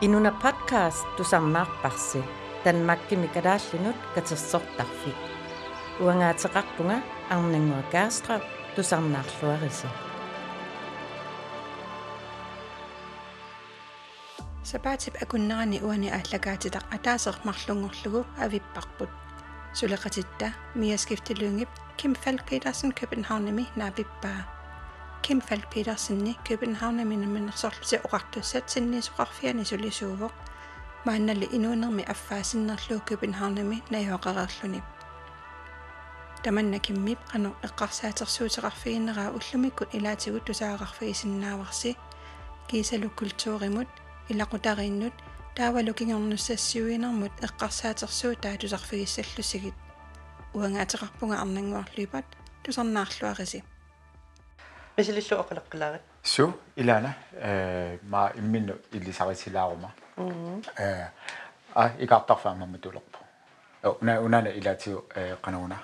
In una podcast tusang nakparsi dan magkimikadaslinot katsasortarfik. Uanga tsaqaqtunga ang nangua gastra tusang nakluarisa. Sabatib akunnerani uani ahlakaatitaq ataaser marlungorlugu avipparput. Sulaqatitta miaskiftiluungip Kim Falkilasen Københavnimi naapippaa. Петерсен københavnami наапиппаа ким фалк петерсенни københavnаминаминерсорлуси оқартуссат синнисоқарфиани сулисуувоқ маанналли инуунерми аффаасиннерлуу københavnами наиоқарерлуни таманна киммип қано эққарсаатерсуутеқарфигинераа уллумиккут илаатигут тусаагақарфигисиннааварси кисалу культууримут илақутарииннут таавалукингернуссассуинермут эққарсаатерсуу таатусарфигиссаллусигит уангаатеқарпунга арнангуарлуипат тусарнаарлуариси мисилиллу оқалеққилаарит су илана э ма имминну иллисарисилаарума э а икаартарфаамамма тулерпу уна унана илаатиу э канауна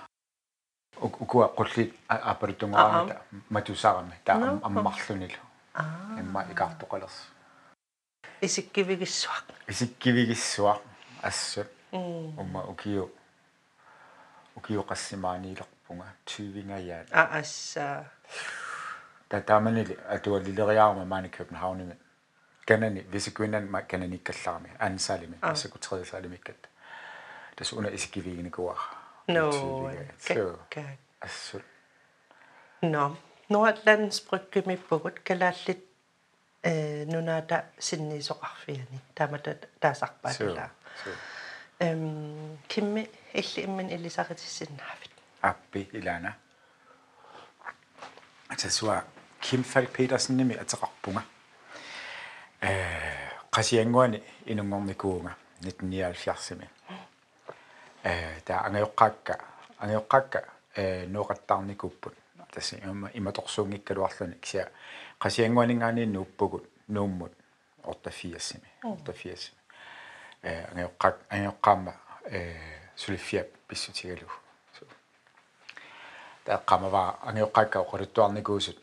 укуа qullit апалутунгораамата матусаарами таа аммарлунилу имма икаартоқалерс исиккивигиссуақ исиккивигиссуақ ассут умма укиу укиу qassimaaniilerpunga tyvingajaat а асса та тааманили атуаллилериаарма маани københavnими канани висикуинан ма кананиккалларами аансаалими асакутреисаалимиккат тас уна исиккивигиникуар no kakka ассут no Nordlandsbrygge pugut kalaallit э нунаата синнисоқарфиани таамата таасарпаатила эм кимми илли иммин илисаритиссиннаавит аппи илана атасуа ким фал петерсенними атеқарпунга э qasianguani inungornikuunga 1970-ми э та ангеоққаакка ангеоққаакка э нуоқаттарникуппут тасси има иматорсуунгиккалуарлуни кися qasianguaningaaniinnu uppugут nuummut ортафиассими ортафиассими э ангеоққак ангеоққаама э сулиффиап писсутигалу тааққамава ангеоққакка оқалуттуарникуусут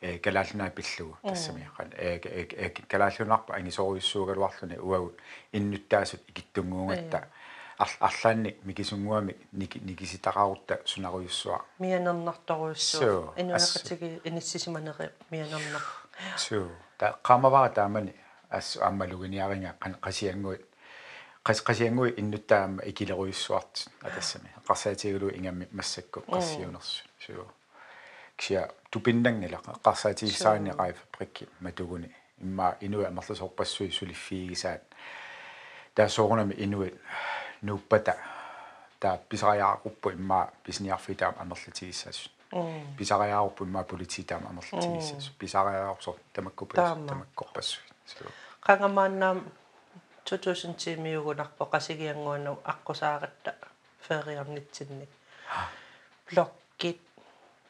э калаалнаа пиллугу тассамиаққан э э ангисоруйуссуугалуарлуни уагут иннуттаасут икиттунгуунгатта арлаанни микисунгуами ники никиситақарутта сунаруйуссуа мианернарторуйуссуу инуақатиги иниссисиманери мианернар су та qamavara taamani assu аммалугиниаринга qasianguit qas qasiangui иннуттаама икилеруйуссуарт атассами. Qarsaatigalу ингамми массакку qassiunersu суу кisia тупиннангила qarsaatigissaани qaifapрикки матугуни. Имма инуа амерлусорпассуи сулиффиигисаат таасоорнами инуит нуппата. Таа писариааруппу имма писниарфитаам амерлатигиссаасут писариааруппу имма полититаам амерлатигиссаасут писариаарсор тамаккупас тамаккорпассуит qangamaannaam 2000 миугунарпо qasigianguanu аққусааратта фериарнитсинник блоккит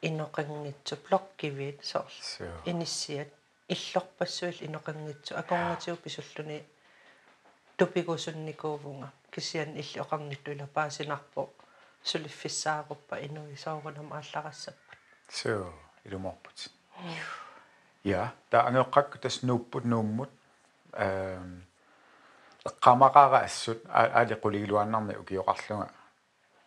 иноқангитсу блоккивит сорл иниссиат иллорпассуил иноқангитсу акорнатиу писуллуни тупигусунникуувунга кисиан илли оқарнитту ила паасинарпо сулиффиссааруппа инуи соорунам аалларассаппут соо илуморпут я та ангеққакку тас нууппут нууммут эм qamaqara assut aali quligluannarni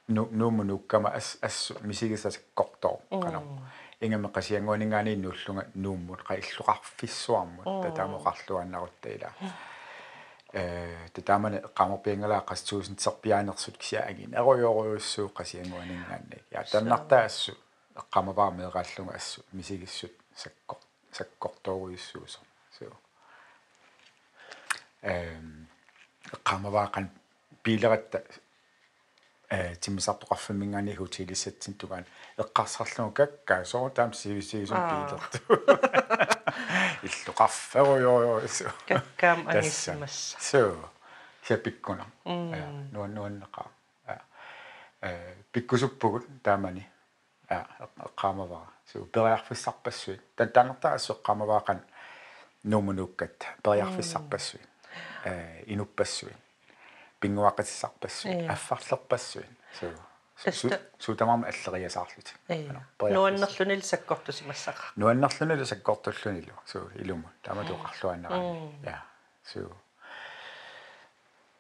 ukiyoqarlunga nuumu nuukkama as assu misigisasakkortor qano ingame qasianguaningaani nuullunga nuummut qa illuqarfissuarmut tataamoqarluannarutta э татаамане qamorpiangalaa qastuusinserpiaanersut kisiaagin eruyoruussuu qasianguaningaanni я таннартаа assу eqqamavaa meeqaallunga assu misigissut sakkor sakkortoruissuusor so эм qamavaaqan piileratta э тиммисартоқарфамингаани хутилиссатсин тугаан эққарсарлугу каккаа соо таам сивисигисун пиилерту иллуқарферуйоо каккаам ангиссамасса соо сиапиккуна я нуан нуаннеqa я э пиккусуппугут таамани я эққаамавара суу периарфиссарпассуит таттанерта ассоққаамаваақан нуумунуккат периарфиссарпассуит э инуппассуит пингуақатиссарпассуит аффарлерпассуит суу сутамарма аллериасаарлут нуаннерлунил саккортусимассаqa нуаннерлунил саккортуллунилу суу илуму. Таматуқарлуаннарани я суу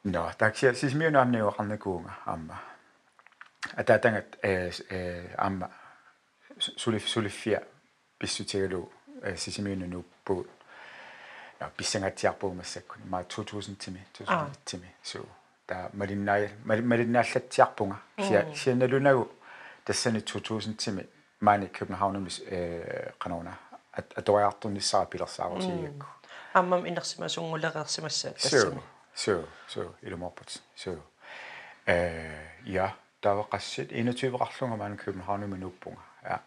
но такси сисмиунаамниуақарникуунга аама атаатангат э э аама сулиф сулиффиа писсутигалу э сисимиунунуппугут я писсангатсиарпуумассаккун ма 2000 тими 2000 тими. Суу та малиннаи малиннааллатсиарпунга сиа сианалунагу тассани 2000 тими маани københavnumис э канауна аториартунниссара пилерсаарусиакку аммам инерсимасунгулереерсимассаа тассами so so ilumorput so э я тавақассит 21-арлунга маана københavnumi нуппунга я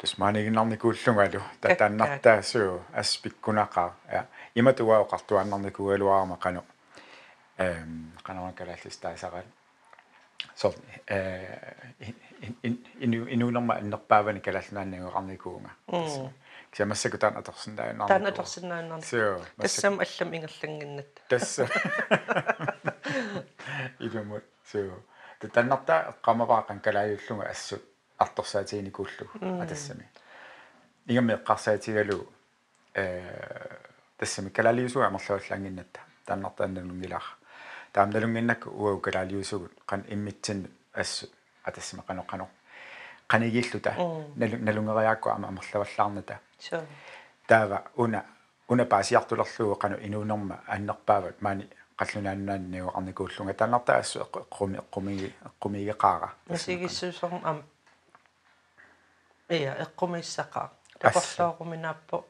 тас маанигиннарникууллунгалу татааннартаа суу аспиккунақаа я иматуаоқартуаннарникугалуарма қано эм канавакалаллистаасарат så eh inu inunarma annerpaavani kalallunaanniuqarnikuunga кисамассакутаан аторсиннаанаа таан аторсиннаанаа тассам аллам ингерлангиннат тасса илумут суу таннарта эққамаваақан калааюллунга ассут арторсаатигиникууллу атассами игамме эққарсаатигалу э тассами калалиусуга амерлуаллаангиннатта таннартааннангилаар таамналунгиннак уау калалиусугут кан иммитсин ассут атассами каноқано канигиллута налунгериаакку ама амерлаваллаарната таава уна уна паасиартулерлугу кану инуунерма аннерпаават маани qallunaannaanniu arnikuullunga taanarta assu eqqumi eqqumigi eqqumigeqaara масигиссуусерм ам ия эққумиссақаа тапарлооруминааппо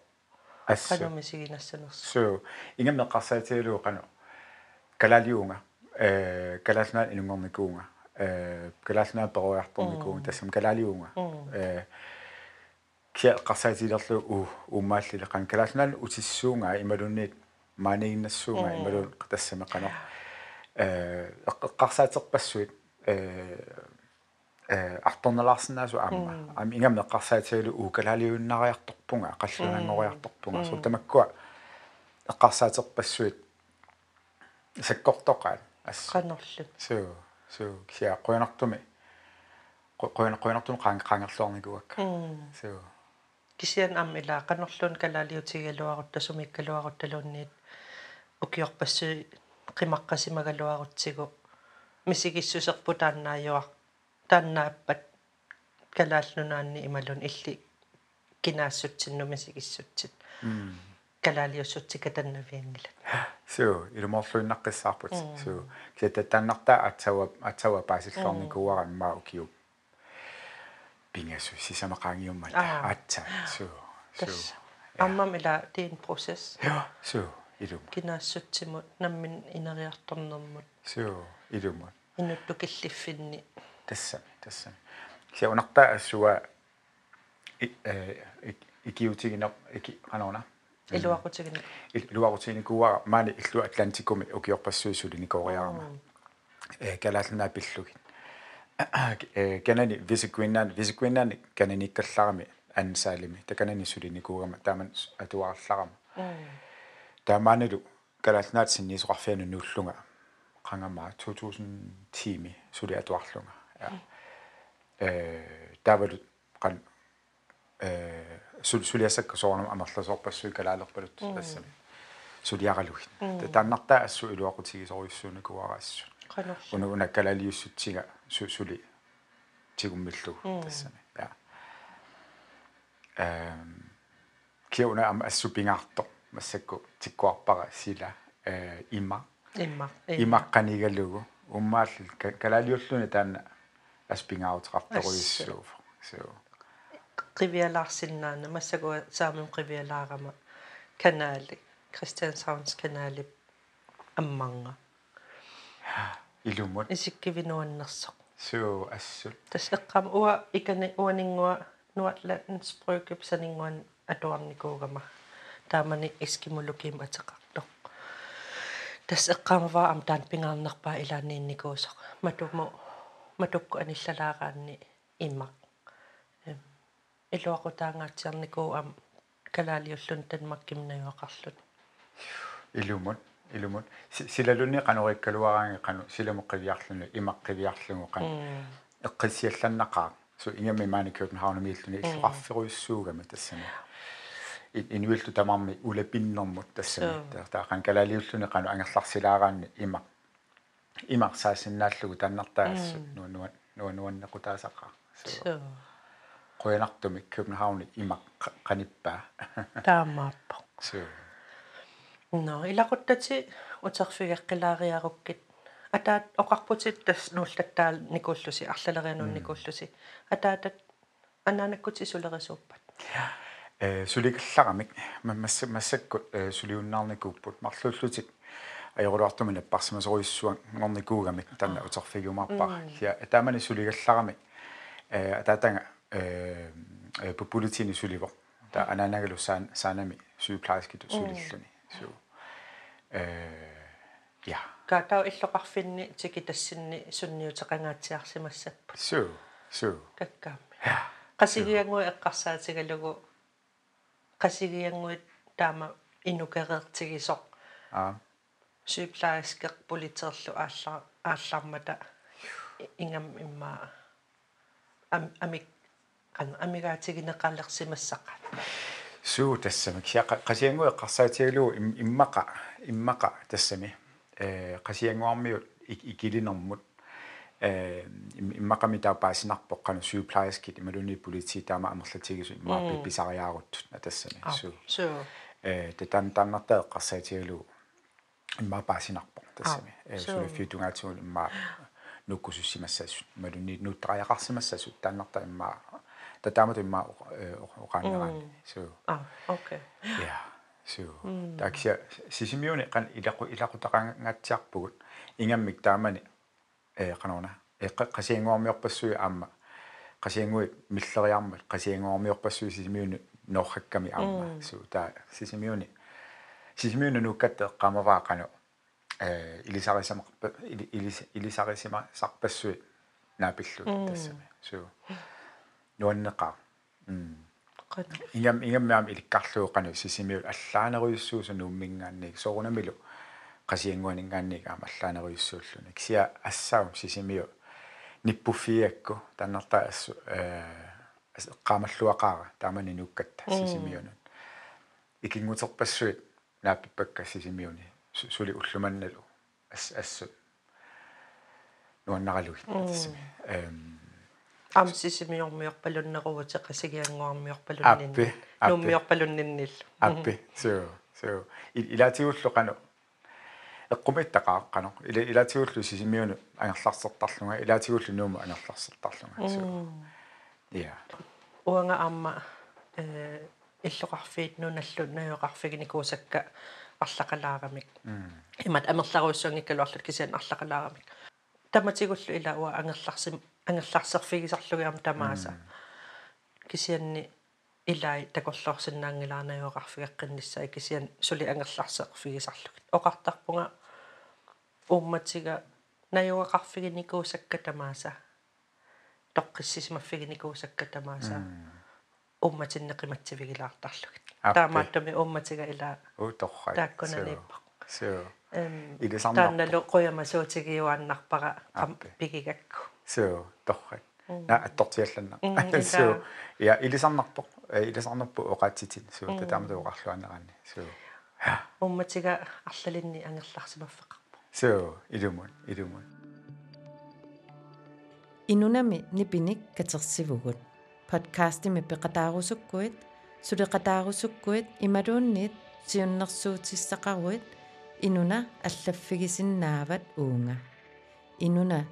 ассу мисигинассанерс суу ингаммеққарсаатигалуу қану калалиунга э калалнаа инунгорникуунга э калалнаа перуярторникуунга тассам калалиунга э кия qarsaatilerlu u ummaallile qan kalaasnaan utissуунга ималунниит маанигиннассуунга ималун тассамеқано э эққарсаатерпассуит э э арторналаарсинаасу аама ами ингамме эққарсаатигалу у калаалиуннариарторпунга қаллунаангориарторпунга су тамаккуа эққарсаатерпассуит саккортоқаат ас канерлу суу суу кия қуянартуми қуяна қуянартуми qaang qaangerluarnikuakka суу кисиан аммила канерлуун калаалиутигалуарутта сумиккалуарутталуунниит укиорпассуи қимаққасимагалуарутсигу мисигиссусерпу тааннааюар тааннааппат калааллунаанни ималун илли кинаассутсинну мисигиссутсит калаалиуссутсика таннавиангилат суу илуморлуиннаққиссаарпут суу кита тааннартаа атсава атсава паасиллуарникуаран маа укиуп пингасу сисамақаангиуммат аатса суу суу аммам ила тиин процесс я суу илум кинаассутсимут наммин инериарторнэрмут суу илумут инутту киллиффинни тассами тассами се унартаа ассуа э икиутигинер ики канаона илуақутигини илуақутигиникуара маани иллу атлантикуми укиорпассуисулини кореарама э калаалнаа пиллугин канани висиквиннаан висиквиннаани кананиккалларами аннсаалими таканани сулиникуугама тааман атуарларама таамааналу калаалнаат синнисоқарфиану нуллунга қангамаа 2010 ми сули атуарлунга э тавалу қан э сул сулиасакка соорнам амерласоорпассуи калаалерпалут тассами сулиаралугин тааннартаа ассу илуақутигисоруйссуунакуараассу уна уна калалиуссутсига сули тигуммиллу тассами я эм киуна ам ассупингаарто массакку тиккуарпара сила. Э има имма. Имаққанигалугу уммаал калалиуллуни таана аспингааутеқарторуиссууф so qivиалаарсиннаана массагуа саамим qivиалаарама канаали Christianshavns канаали амманга илумут исиккивинуаннерсоқ суу ассут тас эққам уа икани уанингуа нуатлан спройкип санингуан атуарникуугама таамани искимулуким атеқартоқ тас эққамава ам таан пингаарнерпаа илааниинникуусоқ матуму матукку аниллалаагаанни иммақ эм илуақутаангаатсиарникуу ам калаалиуллун танмаккимнаюақарлут илумут илумут силалунни канориккалуараанги кану силамоққивиарлуну имаққивиарлугу кан эққиссиалланнақаа су ингами маани københavnамииллуни иллуқарферуйссуугама тассами инуиллу тамарми улапиннэрмут тассами таақан калаалиуллуни кану ангерларсилаараанни имақ имарсаасиннааллугу таннартаассу нуануан нуануаннекутаасақаа су qoyanartumik København имақ qanipпаа таамааппо су no илақуттати утерфигеққилаариаруккит атаат оқарпутит тас нууллаттаал никууллуси арлалериануун никууллуси атаатат анаанаккути сулерисууппат э сулигаллагамик масса массакку сулиуннаарникууппут марлууллутик ajorluartumina parsimasoruissuan ngornikuugamik tanna uterfigumarpar sia ataamani suligallarami э атаатанга э популитини суливо та ананагалу саан саанами сюплайскиту сулиллуни су э я катау иллоқарфинни тикитассинни сунниутеқангаатсиарсимассаппут су су каккаами қасигиангуи эққарсаатигалугу қасигиангуит таама инукереертигисоқ а сюплаискеқ политерлу ааллар ааллармата ингам имма ам амик қан амигаатигинеқалерсимассақат суу тассами киа qasiangu eqqarsaatigalu immaqa immaqa tassami э qasianguarmiu ikilinermut э иммақами таапаасинарпоқ қану сюплайскит ималуни полити таама амерлатигису иммааппи писариааруттут натассами суу суу э тан таннартаа эqqarsaatigalu иммаапаасинарпоқ тассами э сула фиутунгаатигул иммаа нуккусуссимассасут ималуни нуттариақарсимассасут тааннарта иммаа татаамат имма оқааннерани су а окей. Я су такси сисимиуни кан илақу илақутақангатсиарпугут ингаммик таамани э канона эққа қасиангуармиорпассуи аама қасиангуи миллериармат қасиангуармиорпассуи сисимиуни ноорхакками аама су таа сисимиуни сисимиуни нуккатте эққамаваа кану э илисарисамарпа илисарисима сарпассуи наапиллут тассами су нуаннеқаа ингам ингаммаам иликкарлуоқану сисимиул аллаанеруйуссуусу нууммингаанник соорунамилу. Qasianguaningaanник аама аллаанеруйуссууллуни ксиа ассаум сисимиу ниппуффиакку таннарта ассу э qaamаллуақаара таамани нуккатта сисимиунут икингутерпассуит нааппиппакка сисимиуни. Сули уллуманналу ас ассу. Нуаннаралугит тассами эм амсисимиормиорпалуннерувут эққасигиангуармиорпалуннин нуммиорпалунниннил аппи суу суу илаатигуллоқану эққумиттақааққано илаатигуллу сисимиуну ангерларсертарлунга илаатигуллу нуума ангерларсертарлунга суу я уанга аама э иллоқарфиит нуналлу наюоқарфигникуусакка арлақалаарамик имат амерларуссуангиккалуарлут кисиан арлақалаарамик таматигуллу ила уа ангерларсим ангерларсерфигисарлугиам тамааса кисианни илай такорлоорсинаангилаарнаюоқарфигаққиннссаа кисиан сули ангерларсерфигисарлугит оқартарпунга умматига наюоқарфигиникуусакка тамааса тоққиссисимаффигиникуусакка тамааса умматиннеқиматсивигилаартарлугит таамааттами умматига ила у торрай тааккуналиппақ суу эм илисарнар таанналу қуямасуутигиуаннарпара пигигакку суу торрай на аттортиалланна суу я илисарнарпоқ илисарнерпу оқаатситин суу татаамату оқарлуанераани суу умматига арлалинни ангерларсимаффеқарпо суу илумун илумун инунами нипиник катерсивугут подкастими пеқатаарусуккуит сулеқатаарусуккуит ималуунниит сиуннэрсуутиссақаруит инуна аллаффигисиннаават уунга. Инуна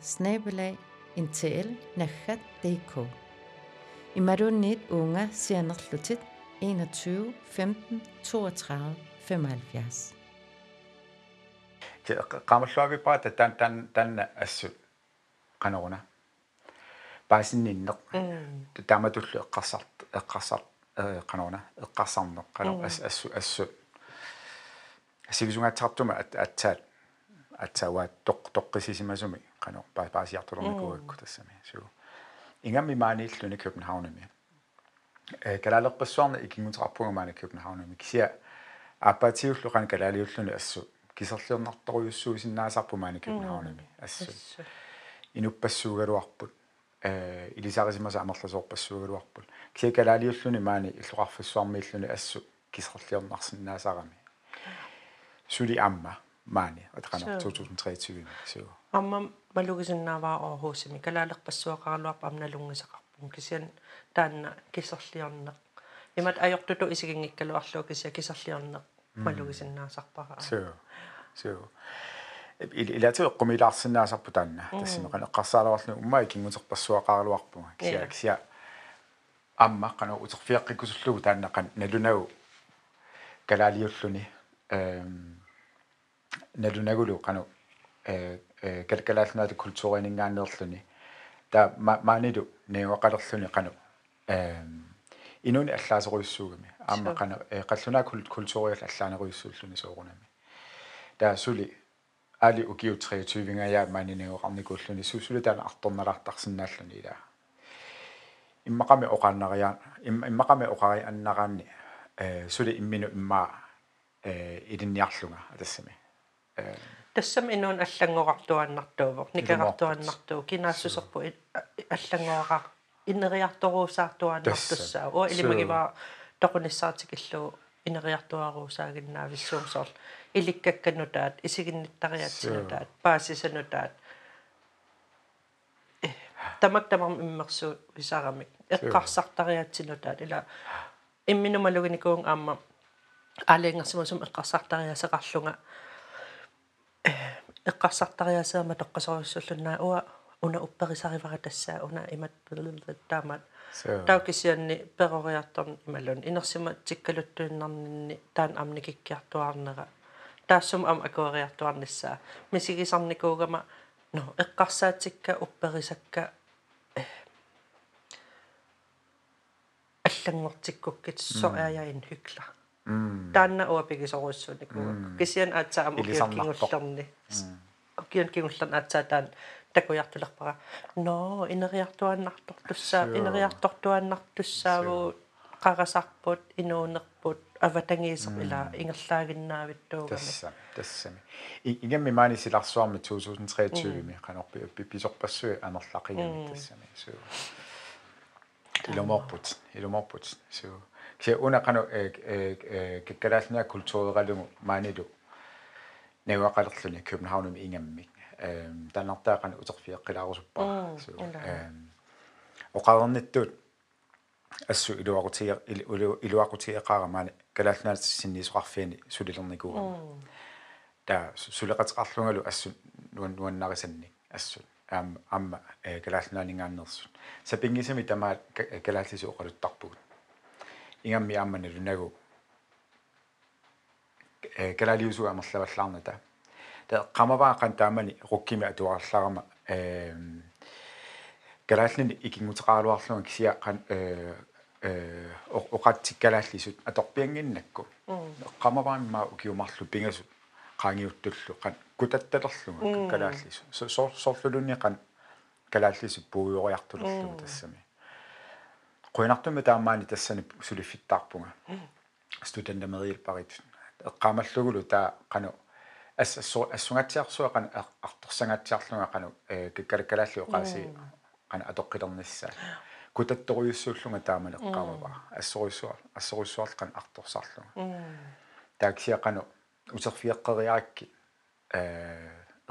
снабелай intl naggat.dk ималуунниит уунга сианерлутит 21 15 32 75 qamallуавипаа тан тан танна ассут qanорuna паасинниннеқ тааматуллу эққарсарт эққарсарт qanорuna эққарсарнеқ qano ас ассу ассу асигисунгаатсартума атсаат атсауа тоқ тоққисисимасуми қано паасиарторнакуакку тассами суу ингамми мааниллуни københavnами э калаалерпассуарна икингутеқарпунга маана københavnами кисиа аппатиуллуқан калаалиуллуни ассу кисерлиорнарторуйуссуусиннаасарпу маана københavnами ассу инуппассуугалуарпут э илисарисимаса амерласоорпассуугалуарпут кисиа калаалиуллуни маани иллуқарфассуармииллуни ассу кисерлиорнарсиннаасарами сули амма маани. Атакана 2023 суу амма малугисиннааваа орхуусими калаалерпассуақарлуарпа амналунгисақарпун кисиан таанна кисерлиорнеқ имат ajortutu isигингиккалуарлуу кисиа кисерлиорнеқ малугисиннаасарпара суу суу илату эққумилаарсинаасарпу таанна. Тассимеқан эққарсаалаварлу уммаа кингутерпассуақарлуарпунга кисиа кисиа. Амма қана утерфиаққикусуллугу тааннақан налунагу калаалиуллуни эм налунагулу qanu э калкалаалнаат культууринингааннерлүни та маанилу неуақалерлүни qanu. Э инуни аллаасеруйуссуугами аама qanu э қаллунаа культууриал аллаанеруйуссууллүни соорунами та сули али укиу 23-нгая маанинеуақарникууллүни сусули таана арторналаартарсинааллүни ила иммақами оқааннариаа иммақами оқари аннараанни э сули иммину иммаа э идинниарлунга атассами тассам инуун аллангоқартуаннартуувоқ никеқартуаннартуу кинаассусерпу аллангоақар инериарторуусаартуаннартуссаа уа илимагиваа тоқуниссаартик иллуу инериартуаруусаагиннаависсуумсорл иликкакканутаат исигинниттариатсинутаат паасисанутаат тамак тамам иммерсуу висарамик эққарсартариатсинутаат. Ила имминумалугиникуун аама алингерсимусум эққарсартариасеқарлунга эққарсартариасаама тоққасориуссуллунаа уа уна упперисаривара тассаа уна имат таамат таукисианни перориарторн ималун инерсима тиккалуттуиннарнинни таан амникиккиартуарнера таассум ам акуариартуарниссаа мисигисарникуугама но эққарсаатикка упперисакка аллангортиккуккит соааяин хykla таанна уапигисоруссуникуу кисиан аатса аму кингуллерни киан кингуллерн аатса таан такуяртулерпара но инериартуаннартортуссаа инериартортуаннартуссаагу qarasarput inuunerput аватангиисер ила ингерлаагиннаавиттуугами тасса тассами игэмми маани силарсуарми 2023 ми канорпи писорпассуи анерлақигами тассами суу иломорпут иломорпут суу ксе уна кану э э кеккалаасна культууралугу маанилу невақалерлуни københavnum ингаммик эм таннартаақана утерфиэққилаарусуппаа суу эм оқарнэттуут ассу илуақутиа илуақутиеқарамаани калаалнаат синнисоқарфиани сулилерникууга та сулеқатеқарлунгалу ассу нуан нуаннарисанник ассу аам амма э калаалнаанигааннерсут сапингисами тамаа калааллису оқалуттарпугут ингамми ааммани лунагу э калаалиусу амерлаваллаарната та qamavaqan taamani rukkimi atuarlarama э калааллини икингутеқарлуарлуга кисиа қан э э оқатсиккалааллисут аторпиангиннакку qamavaammaa ukiumarlu pingasut qaangiuttullu qan kutattalerluga kalaаллису сор сорлулунни qan калааллису пууйориартулерлуга тассами quinartumi taammaani tassani suliffittaarpunga studentamarilparit eqqaamalluгулу таа qanu ассу ассунгаатсиарсуа qanu арторсангаатсиарлунга qanu э киккалаккалааллу qaaси qanu атоққилерниссаа кутатторуйуссууллунга таамал эққаамава ассоруйссуар ассоруйссуарл qanu арторсаарлунга тааксиа qanu утерфиэққериаакки э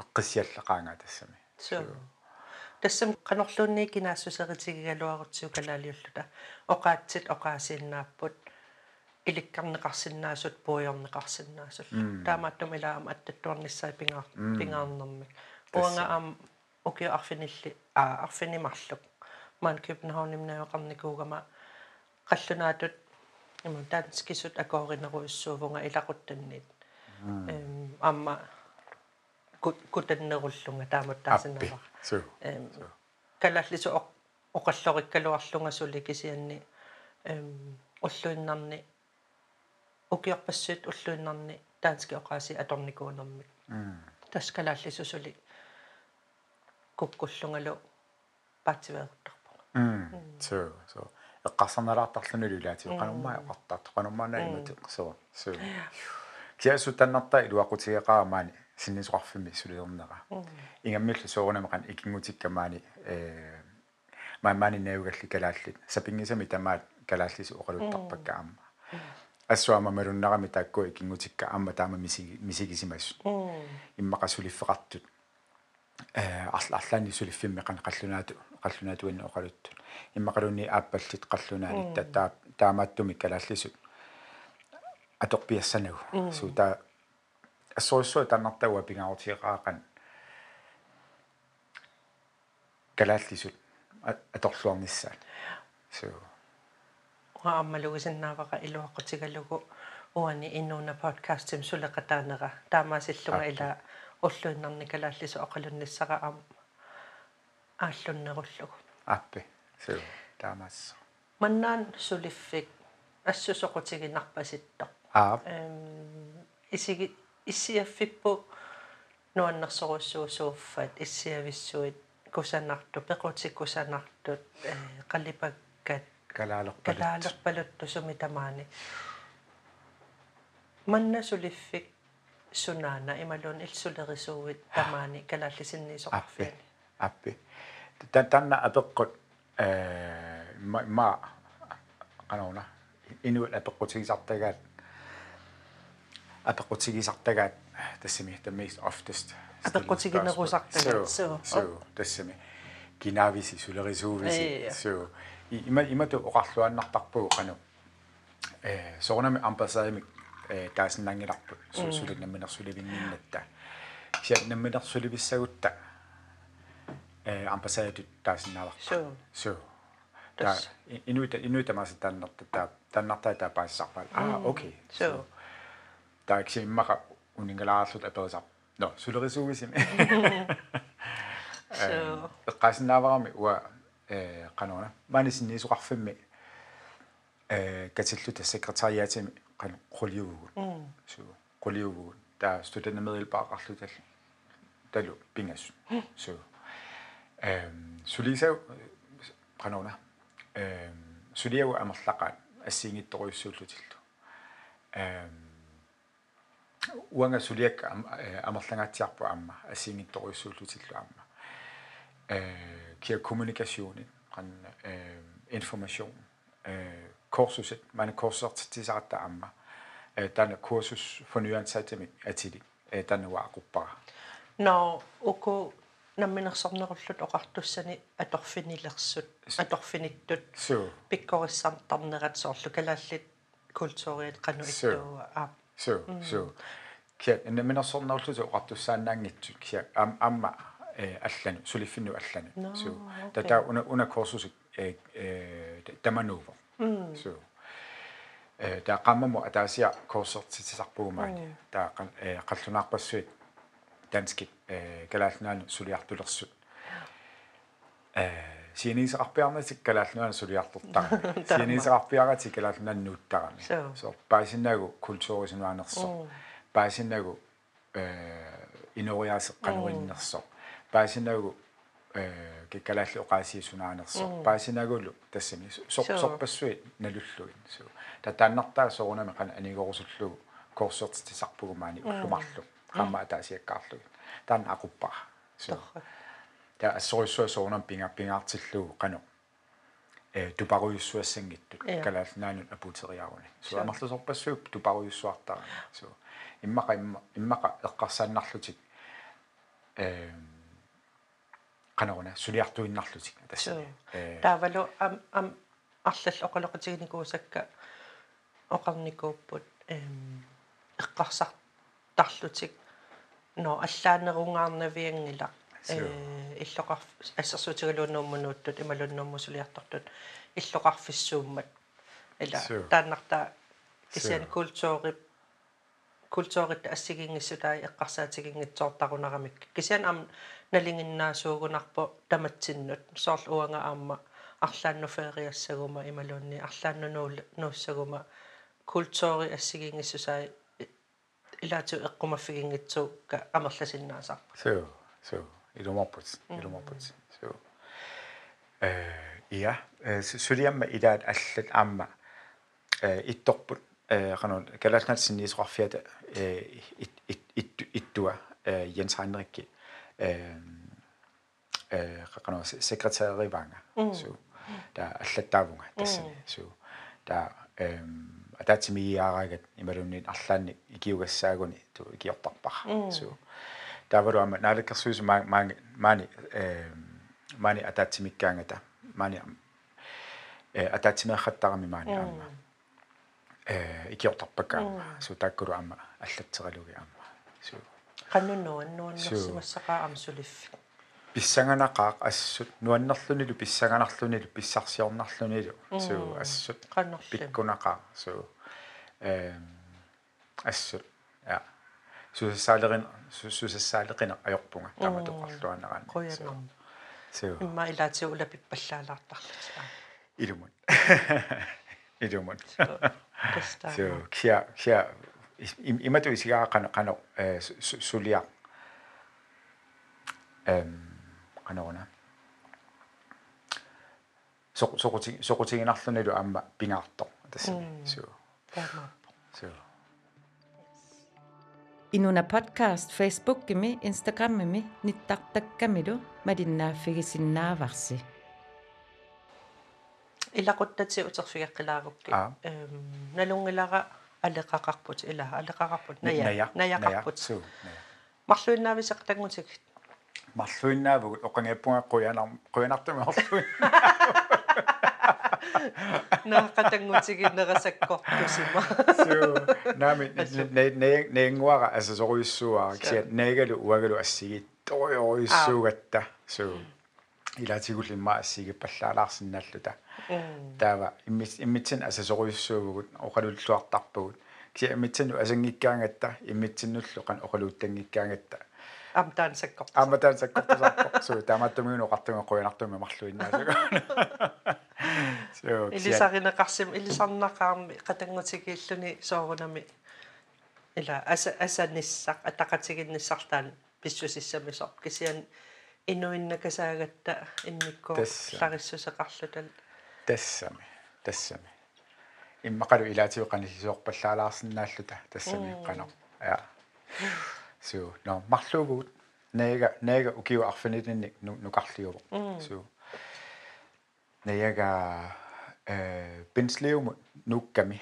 эққиссиаллақаангаа тассами тассам канорлуунни кинаассусеритигигалуарутсуу калаалиуллута оqaатсит оqaасииннааппут иликкарнеқарсинаасут пуйорнеқарсинаасул таамааттум илаама аттаттуарниссаа пингаар пингаарнэрмик уанга аам окио арфинилли аа арфинимарлук. Маан кюпенхауннимнаеқарникуугама қаллунаатут иман таанскисут акооринеруйуссуувнга илақуттаннит эм амма кутаннеруллунга таамат таасиннава эм калаллису оқаллориккалуарлунга сули кисианни эм уллуиннарни укиорпассуит уллуиннарни таански оқааси аторникуунэрмик таскалааллисусули куккуллунгалу паатсивеэртарпо м so so эққарсарналаартарлуни лулаати қануммаа эққартаат қануммаана имати соо соо киасу таннарта илуақутигеқаамаани синнисоқарфими сулиернера ингаммиллу соорунамеқан икингутиккамаани э маамаани наугалли калааллит сапингисами тамаат калааллису оқалуттарпакка аама ассуама малуннарами таакку икингутикка аама таама мисиги мисигисимас иммақасулиффеқартут э арла арлаани сулиффимме қан қаллунаату қаллунаатуинна оқалутту иммақалуни ааппаллит қаллунаани таа таамааттуми калааллисут аторпиассанагу суута ассоруссуа таннартауа пингаарутиеқаақан калааллисут аторлуарниссаат суу ааммалугисиннааваqa илуаққутигалугу уани иннууна подкастим сулеқатаанера таамаасиллунга ила уллуиннарни калааллису оқалунниссара аам ааллуннеруллугу аппи. Суу таамаас. Маннаан сулиффик ассусоқутигинарпаситтоқ аа эм исиги иссиаффиппу нуаннерсоруссуусууффат иссиависсуит кусанарту пеқутиккусанартут э қаллипаккат калаалерпалут калаалерпалутту сумитамаани манна сулиффик сунаана ималун илсулерисууит тамаани калааллисинниисоқарфиани аппи танна апеққут э ма канауна инуут апеққутигисартагаат апеққутигисартагаат тассими the most oftest апеққутигинерусартагаат суу суу тассими кинависи сулерисуувиси суу има имату оқарлуаннартарпугу қану э сорнами ампасаами э таасиннангиларпут сулиннаминерсуливинниннатта сиат намминерсуливиссагутта э ампасаатут таасиннааварпу суу суу та инуита инуита маса таннерта та таннартаа таа паассарпаал аа окей суу та эксиммака унингалаарлут аперисар но сулерисуувисими суу эққасиннааварами уа э канона манисинниисоқарфимми э катиллута секретариатими қан қулиугу суу қулиугу таа студентмедилпаақарлутал талу пингас суу эм сулисау канона эм сулиау амерлақаат ассиингитторуйуссууллутиллу эм уанга сулиак амерлангаатсиарпу аама ассиингитторуйуссууллутиллу аама э киа kommunikation qan э information э kursuset mana kursertitsarta amma э тана курсус фонуансаатами атили э тануаақуппара но уку намминерсорнеруллут оқартуссани аторфинилерсут аторфиниттут. Суу пиккориссартарнерат соорлу калааллит культуриат кану иттуу аа суу суу киа намминерсорнеруллуту оқартуссаанаангитсут киа ам амма э аллану сулиффинну аллану суу тата уна уна курсус э э тамануво суу э та qammamu атаасиа курсертитисарпугумаани таа э қаллунаарпассуит данскит э калаалнаану сулиартулерсут э сиенисеқарпиарнатик калаалнаану сулиартортарами сиенисеқарпиаратик калаалнааннууттарами со паасиннаагу культуурисинуанерсо паасиннаагу э инориаасеққануиннерсо паасинаагу э киккалаалли оqaасиисунаанерсо паасинаагулу тассами сорпассуи налуллугин су татааннартаа сорунами қана анигорусуллугу корсертисарпугумаани уллумарлу qamma ataasiakkaarlugi taan aquppaa so ta assorussua soornam pinga pingaartillugu qanu э тупарuyussuassangиттут калаалнаанут апутериаруни су амарлусорпассууп тупарuyussuартара су иммака имма иммака эққарсааннарлутик э канаруна сулиартуиннарлутик тасса э таавалу ам ам арлал оқалоқатигникуусакка оқарникууппут эм эққарсартарлутик но аллаанерungаарнавиангила э иллоқар ассерсуутигалууннууммунууттут ималуннууммусулиартартут иллоқарфиссууммат ила тааннарта кисиан культуурip культуурит ассигингиссутаа эққарсаатигингитсоортарунарамик кисиан ам налингиннаасуугунарпо таматсиннут. Соорлу уанга аама арлаанну фериассагума ималуунни арлаанну нууссагума культуури ассигингиссусаа илаату эққумаффигингитсу ка амерласиннаасарпа so so ilumorput ilumorput so э я сулиамма илаат аллат аама э ittorput э канун калаалнатсинниисоқарфиата э иттуа э Jens Heinrich э э канун секретариванга so та аллаттаавунга тассани so та эм атаатимииаарагат ималунниит арлаанни икиугассаагуни ту икиортарпара суу таваруама наалаккерсуусу маа маани маани э маани атаатимиккаангата маани э атаатимеахаттарами маани аама э икиортарпаккаама суу тааккулу аама аллатсералуги аама суу qannunnuan nuannersimassaqaa amsuliffi писсаганақаақ ассут нуаннерлунилу писсаганарлунилу писсарсиорнарлунилу суу ассут пиккунақаа суу эм ассут я сусаалерин сусассаалеқина аёрпунга таматоқарлуанараан қуянерм суу имма илаатиу улапиппаллаалаартарлут аа илумун илумун кста суу киа киа имату исигаа қана қано э сулиа эм qanaruna soq soquti soqutiginarlunilu amma pingaartor tassani so таамааппо so Inuna podcast Facebook gimi Instagram gimi nittaqtakkamilu malinnaaffigisinnaavaarsi илақуттати утерфигаққилаагукки Аа. эм налунгилара алеқақарпут ила алеқақарпут ная наякарпут so марлуиннаависеқ тангутик марлуиннаавгут оқангаппунга қуянар қуянартуми орлуин ne ne neingwara altså soruissuara ksia negalu uagalu assigi toriorisuugatta so ilaatigullimma assigi pallaalaarsinnalluta таава иммис иммитсин аса соруйуссуугут оқалуллуартарпугут кися иммитсину асангиккаангатта иммитсиннуллу кан оқалууттангиккаангатта амтаан саккор амматаан саккортусарпо суу тааматтумиуну оқартуми қуянартуми марлуиннаасуга соо илисаринеқарсим илисарнақарми қатангутигииллуни соорунами ила аса асаниссақ атақатигинниссартаан писсусиссамисо кисиан инуиннакасаагатта инникко Тасса. лариссусеқарлутал тассами тассами иммақалу илаатиу қанисисуорпаллаалаарсинааллута тассами қано я суу но марлуугут нега нега укиу арфинитинник нукарлиуво суу нега э бинслеум нукками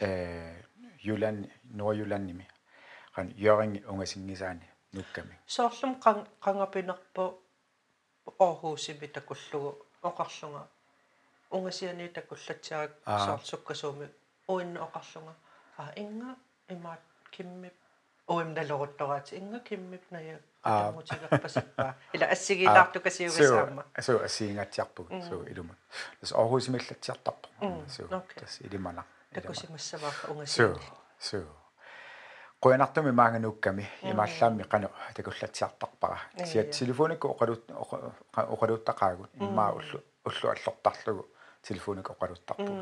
э юлан норюланними қан йоринг унгасингисаани нукками соорлум қан қангапинерпо орхуусими такуллугу оқарлунга унгасиани такуллатсиарак Аа. соорлсуккасууми уинна оқарлунга а инга имаат киммип уим налоруттораати инга киммип ная Аа. мутигерпасиппаа ила ассигилаарту касиугасаама суу ассиингатсиарпуг суу илума тас орхусимиллатсиартарпо суу тас илимана такусимассаваарка суу унгасиани суу qoyanartumi maanganuukkami imaallaammi qanu takullatsiartarpara siat telefonikku oqalut oqaluttaqaagut immaa ullu ullu allortarlugu telefonikku oqaluttarpu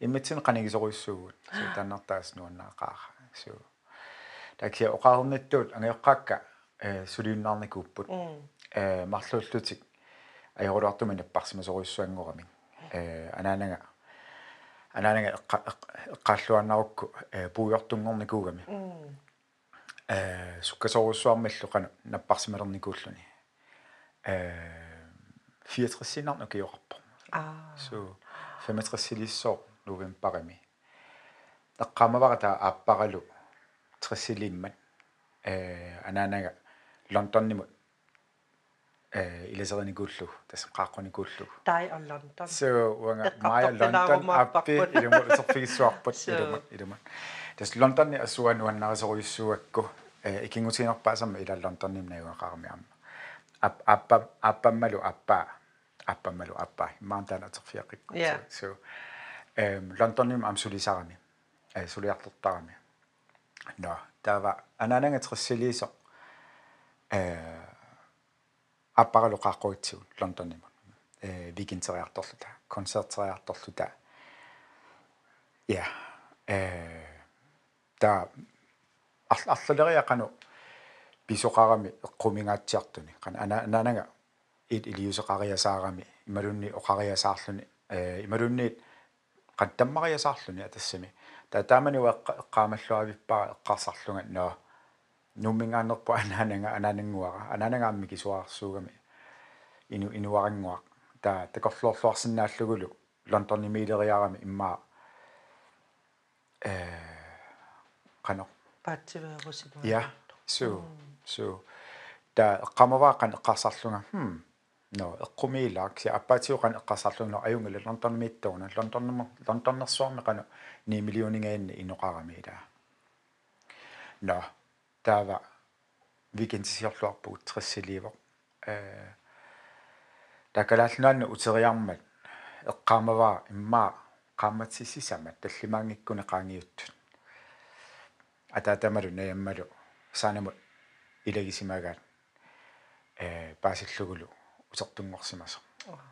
immitsin qanigisoruissuugut suu tannartaas nuannaaqaaqa suu taksia oqaarnittuut angeoqqaakka э сулиуннаарникууппут э марлууллутик ajorluartumi napparsimasoruissuanngorami э анаанага анаанага эққааллуаннарукку э пуйортунгорникуугами э суккасоруссуармаллу қана наппарсималерникууллуни э 64-синарну киоқарпо аа су 65-силиссоо новембарами таққамаварата ааппаралу 30-силиммат э анаанага лондоннимут э иласерникууллу тас қааққоникууллу тай аллантан so uanga Eqqartorpilaarumaapparput. maya london appi ilmu userfigissuarput So. ilmu ilmu tas londonni asuan uannarisoruissuakku eh ikingutiinerpaasamma ila londonim nayuaqarmi amma ap appa appammalu appa appammalu appa immaantaana aterfiaqikku Yeah. so em londonim am sulisarami аппаралу qaaqquutsigut лондоннима э викинтериарторлута концертериарторлута я э та арлалериақану писоқарами эққумингаатсиартуни қана ана ананага ит илиусеқариасаарами ималунни оқариасаарлуни э ималунниит qattammaриасаарлуни атассами таа таамануа эққаамаллуавиппаа эққарсарлунга ноо нуммингаанерпу анаанага анаанангуара анаанангаамми кисуаарсуугами ину инуарангуақ таа такорлоорлуарсинааллугулу лондонни милериарами иммаа э qano паатсивеерусима ja so so таа эққамавааққан эққарсарлунга хм no эққумиилаак си аппаатиоқан эққарсарлунга аюнгала лондонмииттугна лондоннерма лондоннерсуарми қано 9 миллионингаанни инуқарамиила no таава викентисиорлуарпугут 30 э такалааллунаанна утериармат эққаамаваа иммаа qaammatsissisama tallimaangikkune qaangiuttut атаатамалу наяммалу саанаму илагисимагаат э паасиллугулу усертунгорсимасо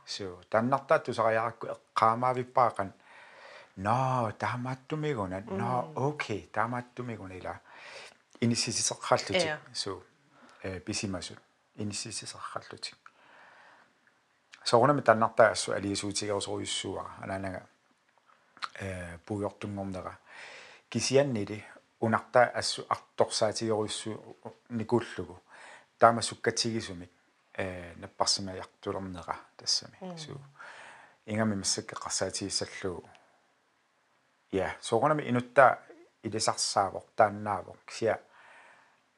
суу таннартаат тусариаракку эққаамаавиппаақан но таамааттумигуна но окей таамааттумигуна ила иниссисисеққаллутик суу э писимасут иниссисисеққаллутик соорнами таннартаа ассу алиисуутигерусоруйуссуара анаанага э пуйортунгорнера кисианнили унарта ассу арторсаатигеруйссу никуллугу таама суккатигисумик э наппарсимаяртулернера тассами суу ингами массакка қарсаатигиссаллугу я соорнами инутта илисарсаавор тааннаавор кisia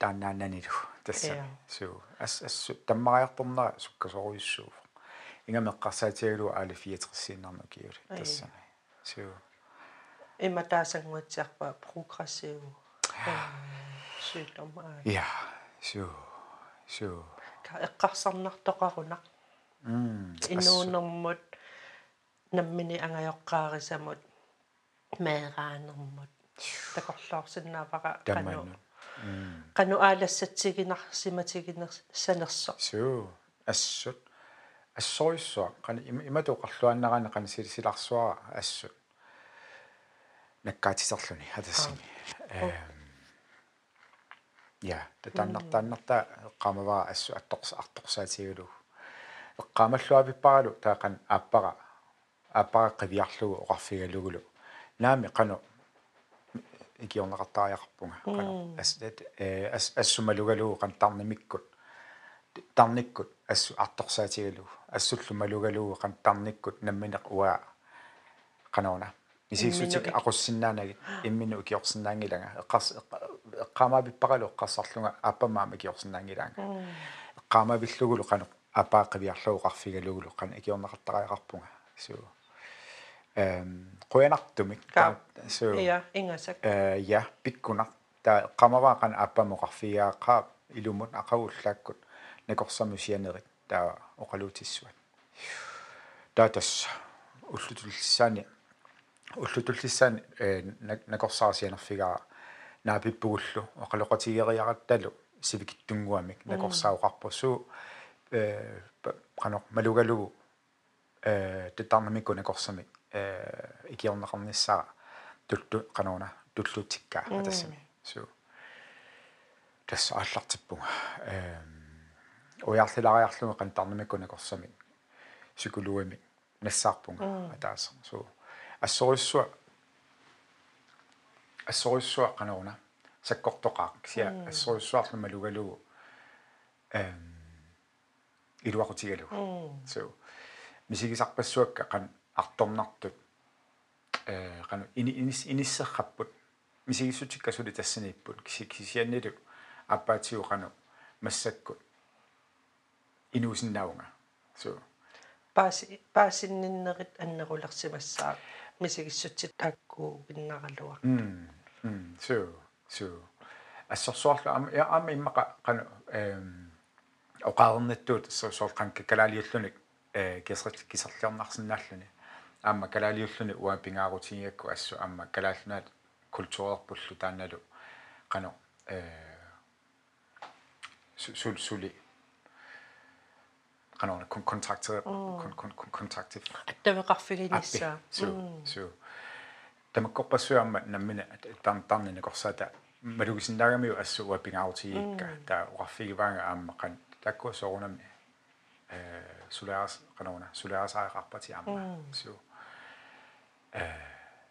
тааннааннанилу тассами суу ас ассу таммариарторнера суккасоруйуссуу ингамеққарсаатигалу аали 64 киули тассами суу има таасангуатсиарпа прогрессив сүйtom ja суу суу эққарсарнартоқарунақ. М инуунэрмут наммини ангайоққаарисамут меераанермут такорлоорсиннаапаqa кану кану аалассатсигинарсиматигинер санерсо суу ассут ассориссуа қани имату қарлуаннарана қани силсиларсуара ассут наккаатисерлуни хатассими э я татаннартааннарта эққамаваа ассу атторс арторсаатигулу эққамаллуавиппаралу таақан ааппара ааппара қивиарлугу оқарфигалугулу наами қану икиорнеқартариақарпунга қану ас э ас ассумалугалугу қан тарнимиккут тарниккут ассу арторсаатигалугу ассуллумалугалугу қан тарниккут намминеқ уа. Қанауна исиссутик aqussinnaanagi иммину икиорсиннаангилага эққарс эққаамаапиппаралу эққарсарлунга аппамаама икиорсиннаангилаага эққаамаавиллугулу қану апааққивиарлугу қарфигалугулу қана икиорнеқартариақарпунга суу эм қуянартумик суу я ингасак. Э я пиккуна та эққамаваа қана аппамо қарфигааққаа илумут ақагуллааккут накорсамусианерит таа оқалуутиссуат. Таатас уллутуллиссаани. Уллутуллиссаани э накорсаарсианерфигаа наапиппугуллу оқалоқатигериаратталу сивикиттунгуамик накорсаоқарпуссуу э қано малугалугу э тетарнамикку накорсамик э икиорнеқарниссаа туллу қанона туллутиккаа атассами суу тасса ааллартиппунга э уярлилариарлуга қантарнамикку накорсамик сикулуамик нассаарпунга атааса суу ассориссуа ассориссуа канаруна саккортоқаақ. Сиа ассориссуарлума лугалугу эм илуақутигалугу соо мисигисарпассуакка қан арторнартут э қану ини инис иниссерраппут мисигиссутиккасули тассаниппут кисианнилу аппаатиу қану массаккут. Инуусиннаунга. Соо пааси паасинниннерит аннерулерсимассаа. Мисигиссутсит таакку иннаралуа м м суу суу ассорсуарлу ам ам иммака кану эм оқаарнаттуут соор канка калаалиуллуник э кисрит кисерлиорнарсинааллуни аама калаалиуллуни уа пингаарутигиакку ассу аама калааллунаат культуреерпуллу тааналу кану э сул сули канаана контрактер контрактив аттавеқарфигинissaa су су тамаккорпассуарма наммина тан тарнина корсаата малугисинаагами ассу уаппингаутигикка таа уарфигиваанга ааммақан такку соорунами э сулаас канауна сулаасаақарпати аама су э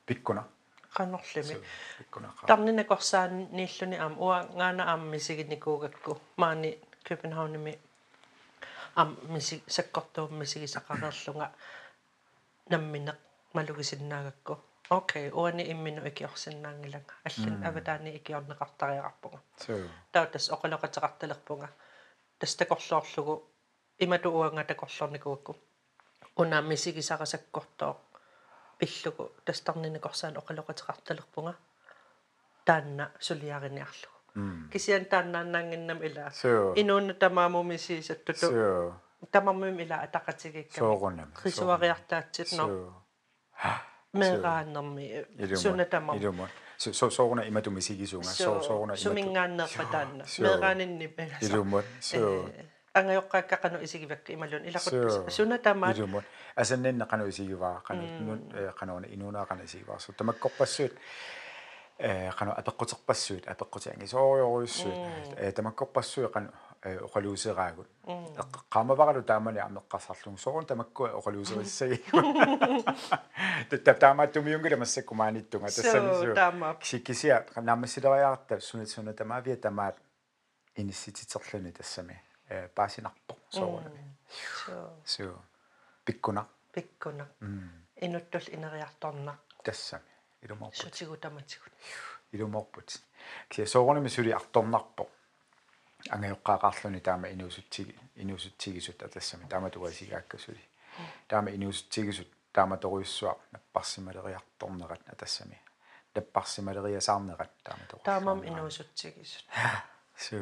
пиккуна qannerlimi пиккуна tarnina korsaan niilluni aam ua ngaana aam misignikugakku maani Københavnimi am misig sakkortuum misigisaqarerlunga nammineq malugisinnaagakku okay uani imminu ikiorsinnaangilanga allin avataani ikiorneqartariaqarpunga су tautas oqaloqateqartalerpunga tas takorluorlugu imatu uanga takorlornikugakku una misigisaqasakkortoo pillugu tastarninakorsaan oqaloqateqartalerpunga taanna suliariniarlugu kisian taannaannaanginnam ila су inuunna tamaamumisiisattutu су tamamum ila ataqatigikkami соорунами qisuariartaatsit no meeqaannermi suna tamam илума со соорuna иматумисигисунга со соорuna sumingaanneerpa taanna Sure. meeqaaninnipa илумут су angajoqqaakkaqanu isigivakka imalun ilaqut Sure. suna tamaat илумут асаннинна кану исигиваа кану нут кануна инуна кана исигиваа. Со тамаккорпассуут. Э кану апеккутерпассуут апеккутианги соориоруйуссуут э тамаккорпассуи кану оқалуусераагут qaamavaраlu таамани амеққарсарлун соорун тамаккуа оқалуусериссаги таптаамааттумиунгила массаккумааниттунга тассани so tamaap кисиккисиа наамассилериаарта суна суна тамаавиа тамаат иниссититерлуни тассами. э паасинарпо соорунами so су пиккуна pikkuna inuttul ineriartornaq тассами илуморпут tamatigut илуморпут кися соорунами сули арторнарпо ангайоққаақарлуни таама инуусутсиги инуусутсигисут атассами таама туасигааккасули таама инуусутсигисут таама торуйуссуа наппарсималериарторнерат атассами наппарсималериасаарнерат таама тору taamam inuusutsigis су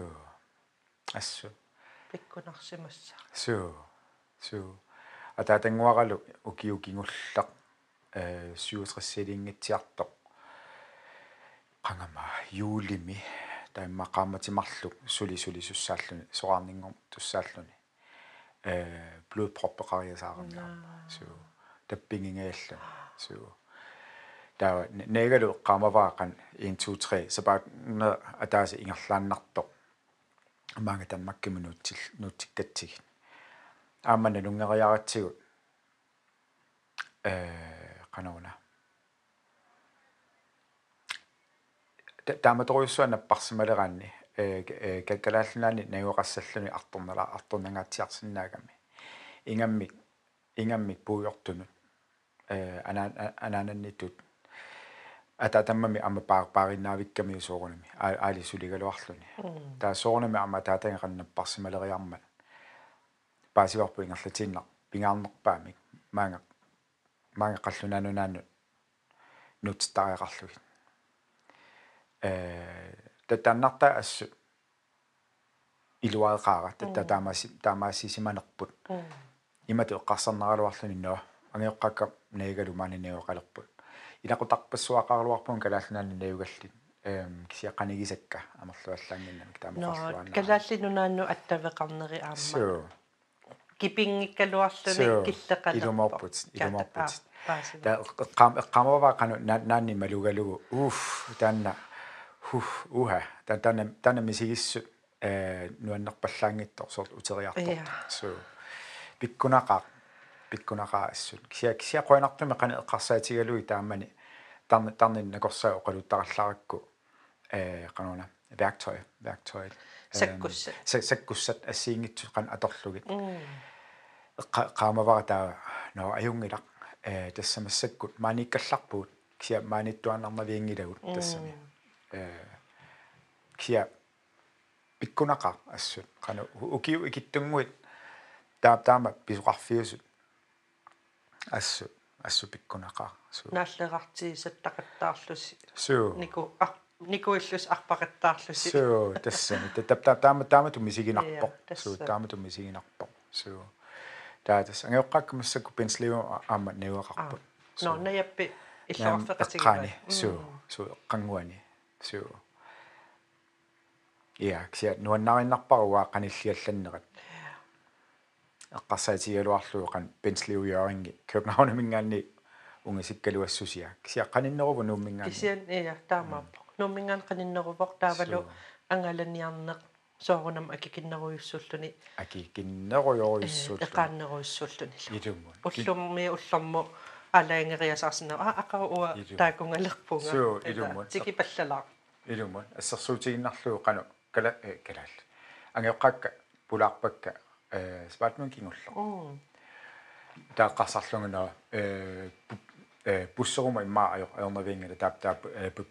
ассу pikkunarsimassa су су атаатангуаралу укиукингуллақ э сиутрессилингитсиартоқ qangama юулими таиммақааматимарлу сули сули суссааллуни соқарнингор туссааллуни. Э блудпроппеқариасаарнаа су таппингингааллу су таа негалу qamavaaqan 1 2 3 сапаат атааси ингерлааннарто маага танмаккими нуутсил нуутсиккатсигит аамана лунгериаратсигут э канауна тааматоруйуссуана парсималераанни э каккалааллунаани нагуақассаллуни арторнала арторнангаатсиарсинаагами ингаммик ингаммик пуйортунут э ана анаананнитут ататаммами ама паар паариннаавикками соорунами аали сулигалуарлуни таа соорунами ама таатангеқаннап парсималериармат паасиварпу ингерлатииннар пингаарнерпаамик маанга маанга қаллунаанунаанут нутстариақарлугит э татаннарта ассу илуаеқаара татта таамаси таамаассисиманерпут имату эққарсарнералуарлуни ноо ангиоққакка наагалу маани неоқалерпут инақутарпассуақарлуарпун калааллунаани наюгаллит эм кисиаққанигисакка амерлуаллаангиннамик no таамақарлуанна kalaallinunaannu attavеқарнери аама. Су кипингиккалуарлуни киллеқалерпо илуморпут илуморпут паасива та эққам эққамава кану наанни малугалугу. Уф таанна хуф уха. Та тана тана мисигиссу. Э нуаннерпаллаангиттор сорт утериартор. Ja. су пиккунақаа пиккунақаа ассут кися кися қуанартуми қана эққарсаатигалуи таамани тарни тарнин накорсаа оқалуттаралларакку э кануна værktøj værktøj Sakkussat. саккуссат ассиингитсу қан аторлугит qaamavara taa no ajungilaq э тассамассаккут maanikkallarpuut кися маниттуаннармавиингилагут тассами э кися пиккунаqa ассут qanu ukiu ikittunguit таа таама писуқарфиусут ассу ассу пиккунаqa су нааллеқартиисаттақаттаарлуси су нику ар никуиллус арпақаттаарлуси су тассами таа таама таама тумисигинарпо. Ja, су тасса. таама тумисигинарпо. Су таа тас ангеоққаккамассакку пенслиу аама неуақарпут no najappi qaani иллуарфеқатигива su su qanguani su ja ksia nuannarinnarparuwa qanilliallannerat eqqarsaatigaluarluu qan pensliujoringi københavnamingaanni ungasikkaluassusia ksia qaninneruvu nuummingaanni кисиан ия таамааппо нумингаан qaninnерувоq таавалу ангаланиарнеq соорунам акикиннеруйуссуллуни аки киннеруйоруйссуут эқааннеруйуссуллуни илуммун уллумми уллэрму алаангериасаарсна а акаа уа таакунгалерпунга Суу, илуммун. тики паллалаа илуммун ассерсуутигиннарлуу қану кала э, калаал ангеққакка пулаарпакка э спатмун кингулло м тааққарсарлугна э э буссерума имма аё аёрнавингала таап таап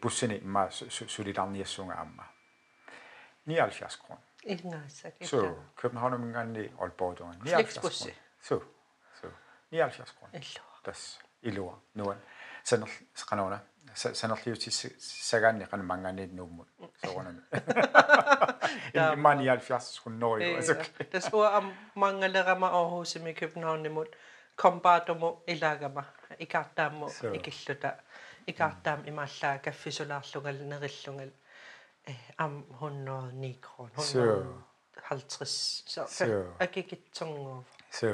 буссини имма сулиларниассунга аама 79 kroner ингаассак så København-minganni Aalborg 79 Flexbussi. kroner så så 79 kroner иллуа tas ilua nuan sanal qanona sanarliuti sagaanni qan mangaanni nuummut soorunami imma 79 kroner asuk tas uа am mangalerama Aarhusimi Københavnimut kombaatumu ilaagama ikaartaammu Suu. ikilluta ikaartaam imaallaa kaffisulaarlugal nerillungal eh am 109 kroner Suu. 50 så Suu. akikitsunguuva så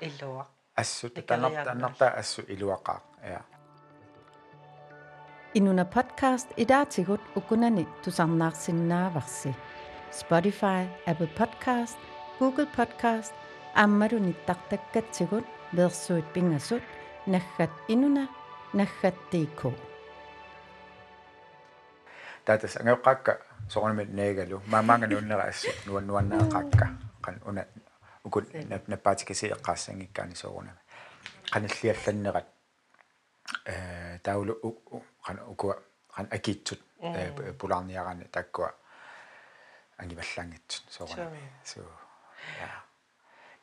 иллуа assut Ikarianna. tanarta tanarta assu iluaqaa ja Inuna podcast idaatigut ukunani tusarnaarsinnaavarsi Spotify, Apple Podcast, Google Podcast, аммалу ниттартаккатсигут версуит пингассут наггат инуна наггаттиикку tatas angeqqaakka soorunami neegalu maamaanga nuunnera assu nuan nuanneeqaakka qan una ukut nappaatикаси эққаассангиккаани соорунами qanalliallannerat э таулу qan ukua qan akiitsut пулаарниарани таккуа. Ангиваллаангитсут соорунами су я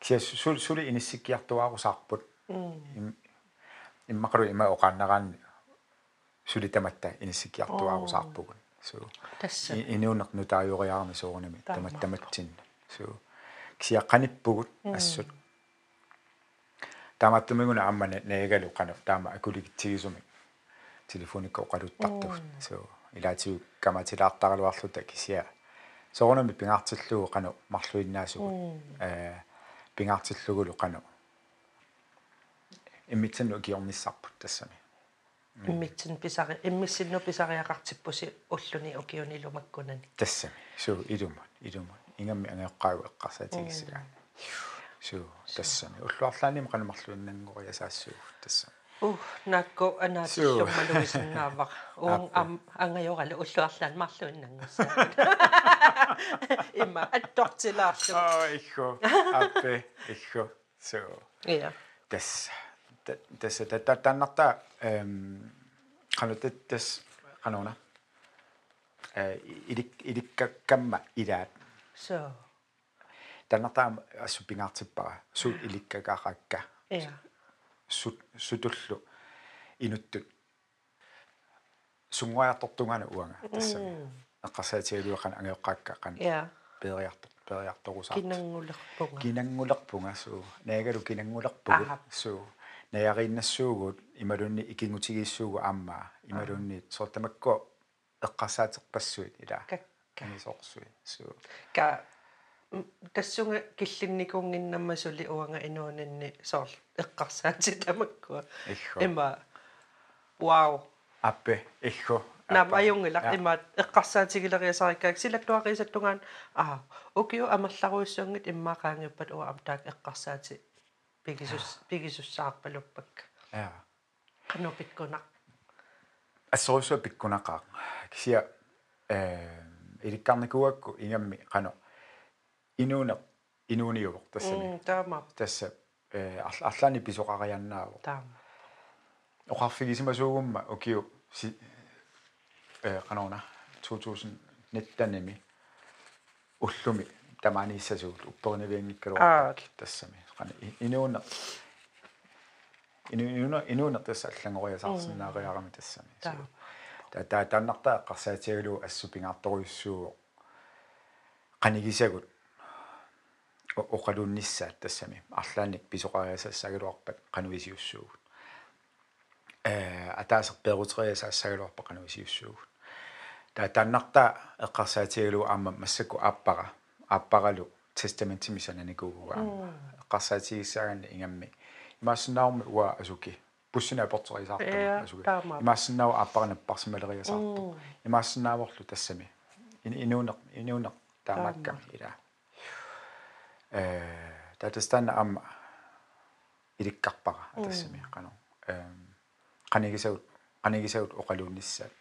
кися сул сули иниссиккиартуаарусаарпут им иммақару има оқааннераанни сули таматта иниссиккиартуаарусаарпугун су тасса инуунерну таажориарми соорунами Таамаа. таматтаматсин су кисиаққаниппугут ассут. Тааматтумигуна аммана неегалу қану таама акулигитсигисуми телефоникко оқалуттартугут су илаатиу каматилаартаралуарлута кисиа соорунами пингаартиллугу қану марлуиннаасугут э пингаартиллугулу қану иммитсанну киорниссарпут тассами иммитсин писари иммиссинну писариақартиппуси уллуни укиунилумаккунани тассами. Су илумат илумат ингамми ангеққаагу эққарсаатигиссага су тассами. Уллуарлааним канамарлуиннангориасаассуу тассами у накко анаатиллуммалуисиннаавар уун Аппа. ам ангайоралу уллуарлаан марлуиннангуссаа имма аттортилаарлу аа ихо. Аппе ихо. Су иа тасс тасс татта таннарта эм кану тас кануна э идик идиккаккамма илаат со таннартаам ассуппингаартиппара сут иликкакааракка иа сут сутуллу инуттут сунгуаартортунгана уанга. Тассами эққарсаатигалуақан ангеоққаакка қан иа. Периарто периарторусаа кинангулерпунга. Кинангулерпунга суу наагалу кинангулерпугу Аха. суу наярииннассуугут ималунни икингутигииссуугу ааммаа ималунни сортамакко эққарсаатерпассуит ила. Как канисоорсуи суу ка м, тассунга киллинникунгиннаммасули уанга инуунинни соор эққарсаати тамаккуа. Иххо. Има вау. Аппе иххо. Нам аюнгила Ja. има эққарсаатигилериасариккаак силаттуақисаттунгаан аа укиу амерларуиссунгит иммаақаангиппат уа амтаак эққарсаати пигисус пигисуссаарпалуппак. Я канопиккуна ассорусуа пиккунақаа кисия э иликкарникуакку ингамми қано инууне инууниувор тассами таама тасса э арлаани писоқарианнаавор таама оқарфигисимасуугумма укиу си э канона 2019-ними уллуми тамаанииссасуул уппернавиангиккалуарпак тассами. Қана инууна инууна инууна тасса аллангориасаарсинаариарами тассами. Таа. та та таннартаа эққарсаатигалу ассупингаарторуйуссуу қанигисагут оқалунниссаат тассами арлааник писоқариасассагалуарпат қануисиуссуугут э атаасерперутериасаассагалуарпа қануисиуссуугут та таннарта эққарсаатигалу аама массаку ааппара ааппаралу тестаментимисананикууга эққарсаатигиссааганни ингамми имаассинаарми уа асуки pussina portorisaartama Ja, asuga taama. imaassinaava aapparanapparsimaleriasaartu imaassinaavoрлу тассами инуунеқ инуунеқ таамаккам ила э татастана амма иликкарпара тассами қано эм qanigисагут qanigисагут оқалуунниссаат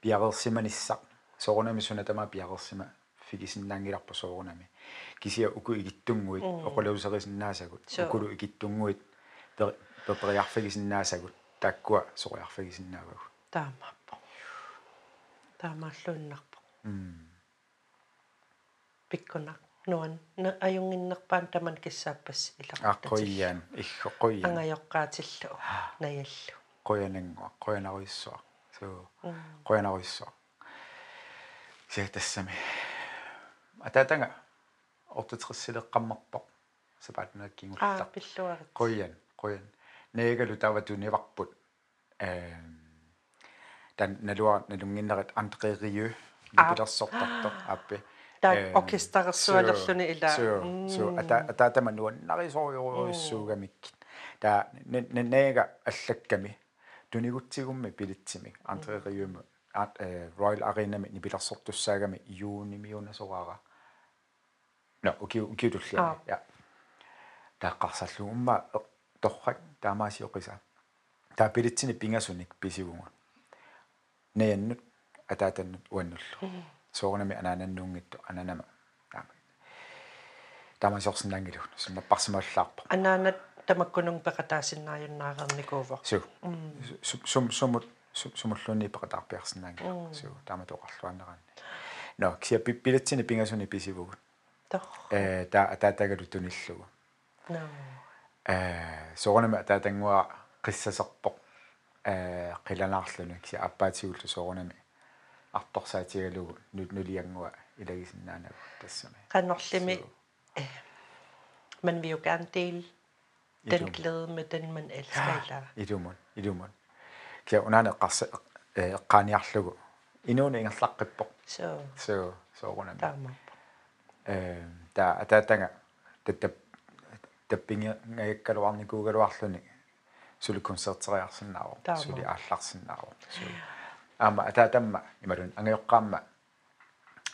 пиарерсиманиссақ соорунами сунатама пиарерсима фигисиннаангиларпа соорунами. Кисия уку игиттунгуит оқалуусерисиннаасагут укулу игиттунгуит пепериарфигисиннаасагут тааккуа сориарфигисиннаавагу таамааппо таамааллууннарпо. М пиккунақ нуан аюнгиннерпаан таман киссааппас илақ аққояан иггоққояан ангайоққаатиллу наяллу qoyanangua qoyanaruissuaq suu qoyanaruissuaq sia tassami. Атаатанга ортутериссилеққаммарпоқ сапаатнаккингуллақ аа пиллуарит qoyan qoyan неегалу таватуниварпут эм тан налуа налунгиннерат антеқериу нипилерсортарто аппи таак оркестерерсуалерлүни ила. суу ата атаатама нуаннарисориориссуугамиккит таа неега аллакками тунигутсигумми пилитсимик антеқериуму ат э Royal Arena ми нипилерсортуссаагами иууннимиунасораара no uki uki tullia ja тааққарсаллу умма торрак таамаасиоқиса таа пилитсини пингасуник писигунгу неяннут атаатаннут уаннуллу соорнами анаананнуунгитту ананама. Таама таамасиорсинаангилу суммаппарсималлаарпо анаанат тамаккунун пекатаасиннааюннаареерникуувор су сум сумут сумуллуни пекатаарпиарсинаангилу су таама тоқарлуаннераанни но кися пилитсини пингасуни писивугут. Тор э та атаатагалу туниллугу no э соорнами атаатангуа қиссасерпоқ э қиланаарлуну кися аппаатигуллу соорнами арторсаатигалугу нулиангуа илагисиннаанагу тассами канорлими man vil jo gerne dele den glæde med den man elsker eller идумун идумун кия унаане қарса эққааниарлугу инууни ингерлаққиппоқ så соо соорнами тамма э та атаатанга таттап таппинги гаяккалуарникуугалуарлуни сули концертериарсиннааву Таама. сули аалларсиннааву сули аама атаатамма ималун ангиоққаама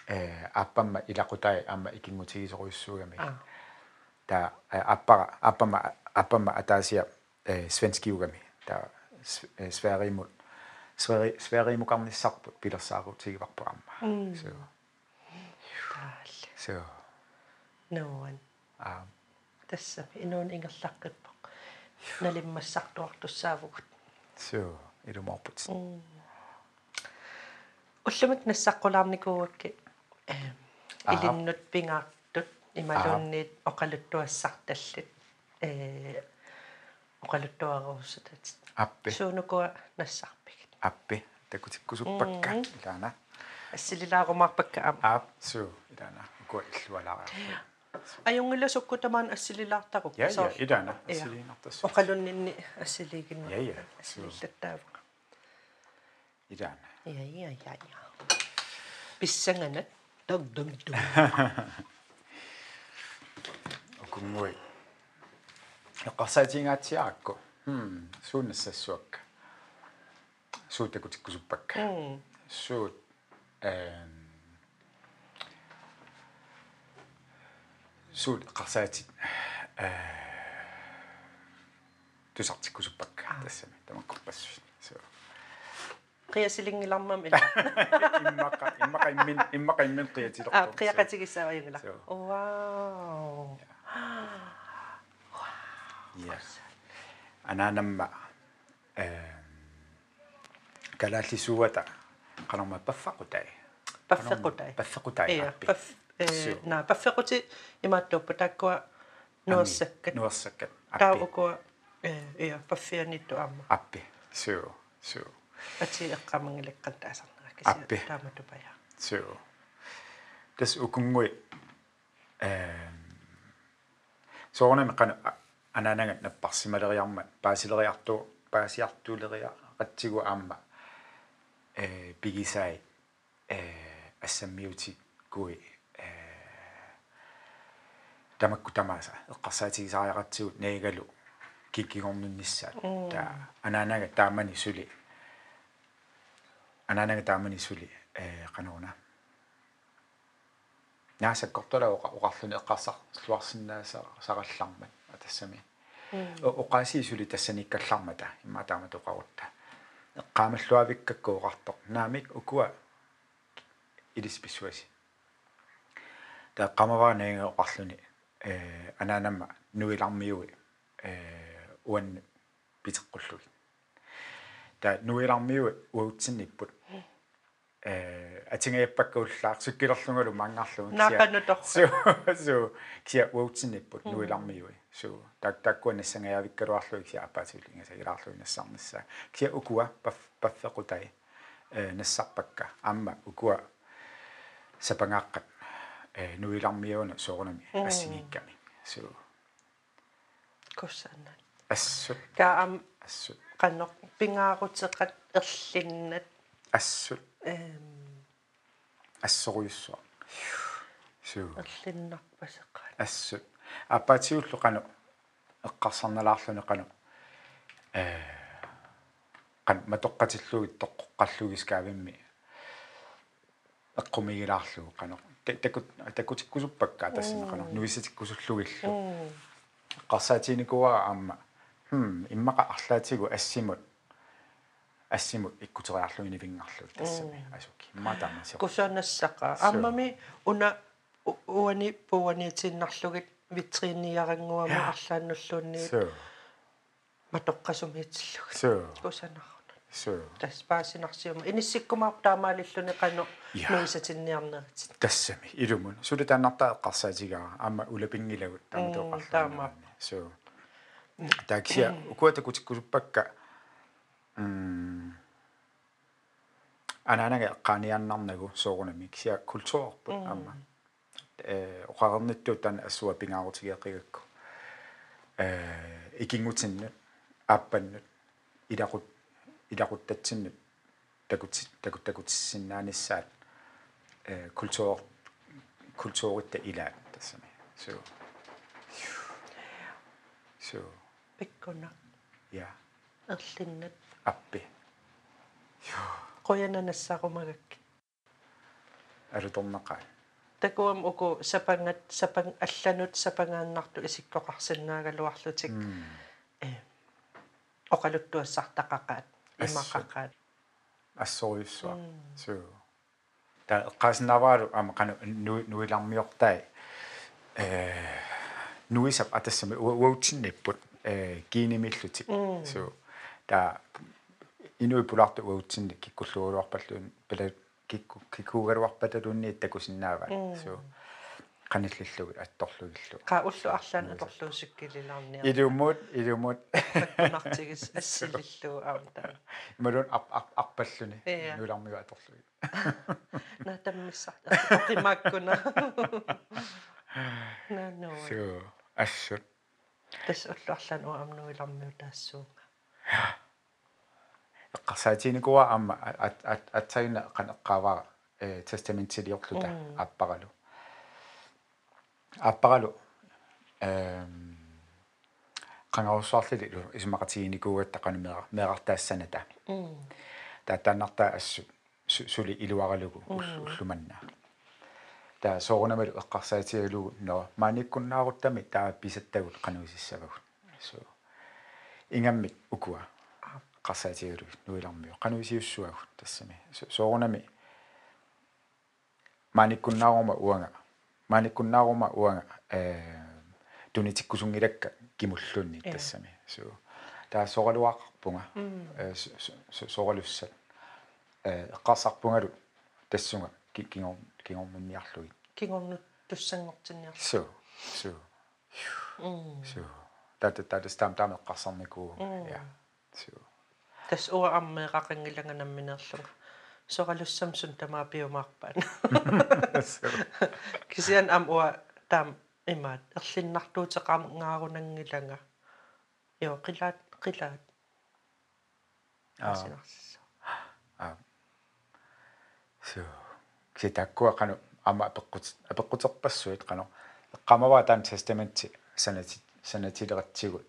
э аппамма илақутай аама икингутигисоруйссуугами а та аппара аппамма аппамма атаасиа э свенскиугами та сверимут свери сверимукарниссарпут пилерсаарутигиварпу амма so. Таалли so. Нуан а tässä inuun ingerlaqqippoq nalimmassartuartussaavugut so илуморпут уллумик нассаққулаарникууакки э илиннут пингаартут ималуунниит оқалуттуассарталлит э оқалуттуаруусутат аппи. Суунукуа нассарпигит аппи. Такутиккусуппакка илаана. Ассилилаарумаарпакка ам ап су. Илаана. Уку иллуалаараа. Аюнгила суккутамаан ассилилаартарук я я илаана. Я. силинартас оқалуннинни ассилигинна Я, я. Ассилиллаттаавак илаана я я я я писсанганат дог дог дог окунгуи эққарсаатингаатсиаакку хм сууннассассуакка суутакутиккусуппакка суут эм суут эққарсаатит э тусартиккусуппакка тассами тамаккорпассуи суу qiasilinngilarmam ila иммака иммака иммин иммака иммин қиатилерпо а qiaqatigissaajuнгила So. вау Yes. Ananamma эм калааллисуата канарма паффакутай. паффеқутай паффакутай. иа паф э на паффеқути имааттууппа таккуа нуассаккат нуассаккат. таавукуа э иа паффианитту аама аппи. Суу суу ати эққамангилеккан таасарнера Аппи. кисиа тааматупая суу. Тэс укунгуи эм соонами кана ананагат наппарсималериарма паасилериарту паасиартуулерия qattigu аама э пигисай э ассаммиути куи э тамакку тамааса эққарсаатигисаариақатсигут неигалу кикигорнуннissaat таа анаанага таамани сули анаанага таамани сули э канаруна наасаккортула оқарлуни эққарсар слуарсиннааса сараллармат атассами оқааси сули тассаниккаллармата иммаатаамат оқарутта эққаамаллуавиккакку оқартоқ наамик укуа илисписсуаси таа qamavaa наинга оқарлуни э анаанамма нуилармиуи э уан питеққуллуги таа нуилармиуи уутсинниппут э атингаяппаккууллаар суккилерлунгалу мангарлугу наақанутор су су кия уутсинниппут нуилармиуи су так таккуа нассангаявиккалуарлуги кия апаатиулинга сагилаарлуги нассарнissaа кия укуа паф паффеқутай э нассарпакка. Амма укуа сапангааққат. Э нуилармиуна соорнами ассигикками су. Куссаннат ассут каам ассут qannoq pingaaruteqat erlinnat ассут эм. Ассоруйуссуа су erlinnarpaseqqat ассут аппатиуллу кану. Эққарсарналаарлуни кану. Э кан матоққатиллугит тоққаллугис каавимми эққумигилаарлугу кану. Такут такутиккусуппакка тассина кану. Нуиситиккусуллугиллу қарсаатиникуа аама хм иммақа арлаатигу ассимут ассимут иккутериарлугини вингарлуг тассами асуки имматаамасио кусанассаqa аммами уна уани пуаниитиннарлугит витриниарангуама арлааннуллуунни. Су матоққасумиитиллуг су кусанаррунат су таспаасинарсиума иниссиккумаар таамаалиллуни қану нуисатинниарнерит тассами илумун сули тааннартаа эққарсаатигаа аама улапингилагут тааматоқарлу таама. Су таксия укуата кутиккусуппакка м. Анаанага эққааниарнарнагу соорунами. Кisia культуурпут аама э оқарнитту таан ассуа пингаарутигеқигакку э икингутиннут ааппаннут илақут илақуттатсиннут такут такут такутиссиннааниссаат э культур культуритта илаат тассами су су пиккуна я ерлиннат аппи. Qoyanaнассарумагакки алуторнақаа такуам уку сапангат сапан алланут сапангааннарту исиккоқарсинаагалуарлутик э оқалуттуассартақақаат имақақаат. ассориуссуа су та эққаасинаваару ама қану нуилармиортай э нуисап атассами уаутсинниппут э гинимиллутик су та инуи пуларту уаутсинник киккуллуулуарпаллуун пила кикку киккуугалуарпаталуунни иттакусиннааваа су qanillullugut attorlugillu qa уллу арлаан аторлуусуккилилаарниа илумут илумут паккунартигис ассилиллуу аамта малун ап ап арпаллуни нулармиу аторлуги на таммиссарта оқимааккуна на но су ассут тас уллу арлаан уамнуилармиу таассуунга эққарсаатиникуа аама ат атсагина қанеққаавара э тестаментилиорлута аппаралу аппаралу эм qangarussarlili исмақатигиникуугатта qanumera meeqartaassаната тааттааннартаа ассу сули илуаралугу уллуманна таа соорунамалу эққарсаатигалугу но маниккуннааруттами таа писаттагут qanуисиссавагут су ингаммит укуа qarsaatigalug nuilarmiu qanuisiussuagut tassami soorunami maanikkunnaaruma uanga maanikkunnaaruma uanga э туниtikkusungilakka kimullunni tassami su taa soraluaqarpunga э soralussat э эққарсарпунгалу тассунга кingor kingormunniarlugit кингорнут туссангортинниар su su su тата тата стам там эққарсарникуу я su тас уа аммеэқақангилаганамминерлунга соралуссамсун тамаа пиумаарпаан кисиан ам уа таам имаат ерлиннартуутеқаама ngаарунангилага ио қилаат қилаат аа асинарсо so китаккуа кану ама апеққут апеққутерпассуит кану эққамава таан тестаменти санати санатилератсигут.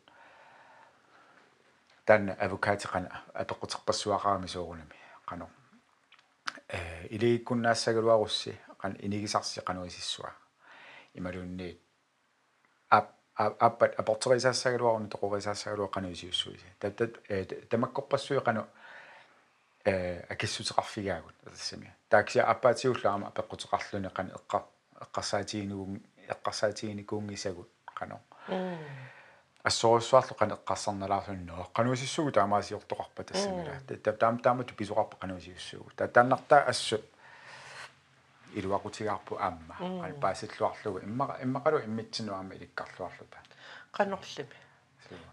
Таанна авокаатиқана апеққутеқпассуақарами соорунами қано э илигиккуннаассагалуарусси қан инигисарси қануисиссуа ималунни ап аппат апортерисаассагалуарун тоқорисаассагалуа қануисиуссуиси таттат э тамаккорпассуи қану э акиссутеқарфигаагут тассами таакси аппаатиуллаама апеққутеқарлуни қан эққа эққарсаатигинугун эққарсаатигиникуунгисагут қано ассоруссуарлу қана эққарсарналаарлунноо қануисиссугу таамаасиортоқарпа тассамила таам таамату писоқарпа қануисиуссугу татааннартаа ассут илуақутигаарпу аама қана паасиллуарлугу имма иммақалу иммитсинуарма иликкарлуарлута канорлими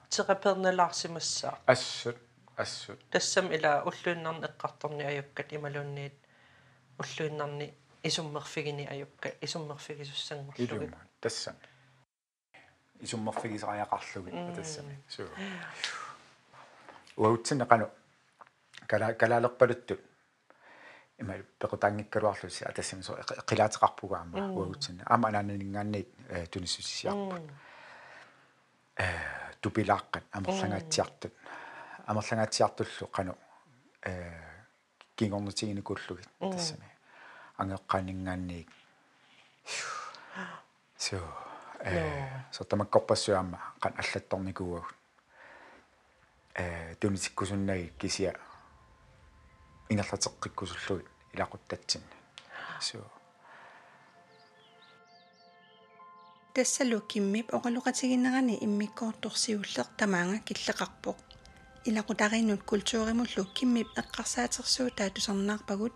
тераперналаарсимассаа ассут ассут тассам ила уллуиннарни эққарторни аюккат ималуунниит уллуиннарни исуммерфигини аюкка исуммерфигисуссангорлуги тассам. Исуммерфигисариақарлуги тассами. Суу уаутсина қану кала калаалерпалутту има пекутангиккалуарлуси атассами со қилаатеқарпугаама уаутсина ама анаанингаанниит туниссусисиарпут э тупилааққат амерлангаатсиартут амерлангаатсиартуллу қану э кингорнутигиникуллугит тассами ангеққанингаанниик соо э сотамаккорпассуаама кан аллатторникууаг э тунитиккусуннаги кисиа ингерлатеққиккусуллугит илақуттатсин соо тассалу киммип оқалуқатигиннерани иммиккоорторсиуллеқ тамаанга киллеқарпоқ илақутаринут культууримуллу киммип эққарсаатерсуутаа тусарнаарпагут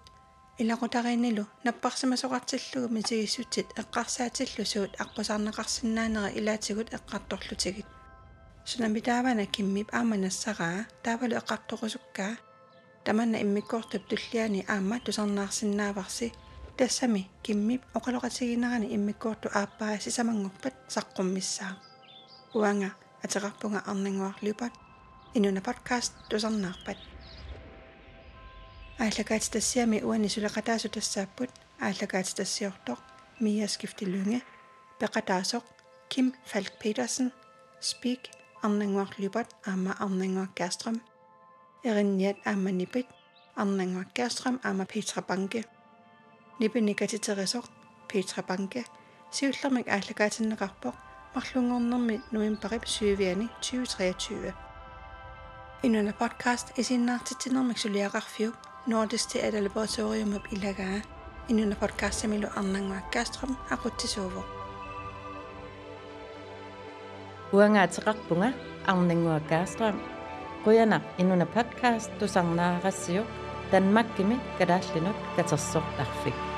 илакутаринилу наппарсимасоқартиллугу мисигиссутит эққарсаатиллу суут арпусаарнеқарсинаанера илаатигут эққарторлутигит сунамитаавана киммип ааманассараа таавалу эққарторусуккаа таманна иммиккоортуп туллиани аама тусарнаарсинааварси тассами киммип оқалоқатигинерани иммиккоорту ааппаа сисамангорпат саққуммиссаа уанга атеқарпунга арнингуарлупат инуна подкаст тусарнаарпат ааллагаати тассиами уани сулақатаасу тассааппут ааллагаати тассиортоқ мия скифтилунге пеқатаасоқ ким фалк петерсен спик арнангуарлупат аама арнангуаккаастрам эринниат ааманипит арнангуаккаастрам аама петра банке нипиникатитерисоқ петра банке сиуллермик ааллагаатиннеқарпоқ марлунгорнэрми ноембарип сювиани 2023 Inuna podcast isinna titinnermiksuliaqarfiu Nordisk Teater Laboratorium op Ilagaa. Inuna podcast samilu arnangua Gastrom aquttisuuvo. Uangaatiqarpunga arnangua Gastrom. Qujana inuna podcast tusarnaaqassiuq Danmarkimi kadaallinut katersortarfik.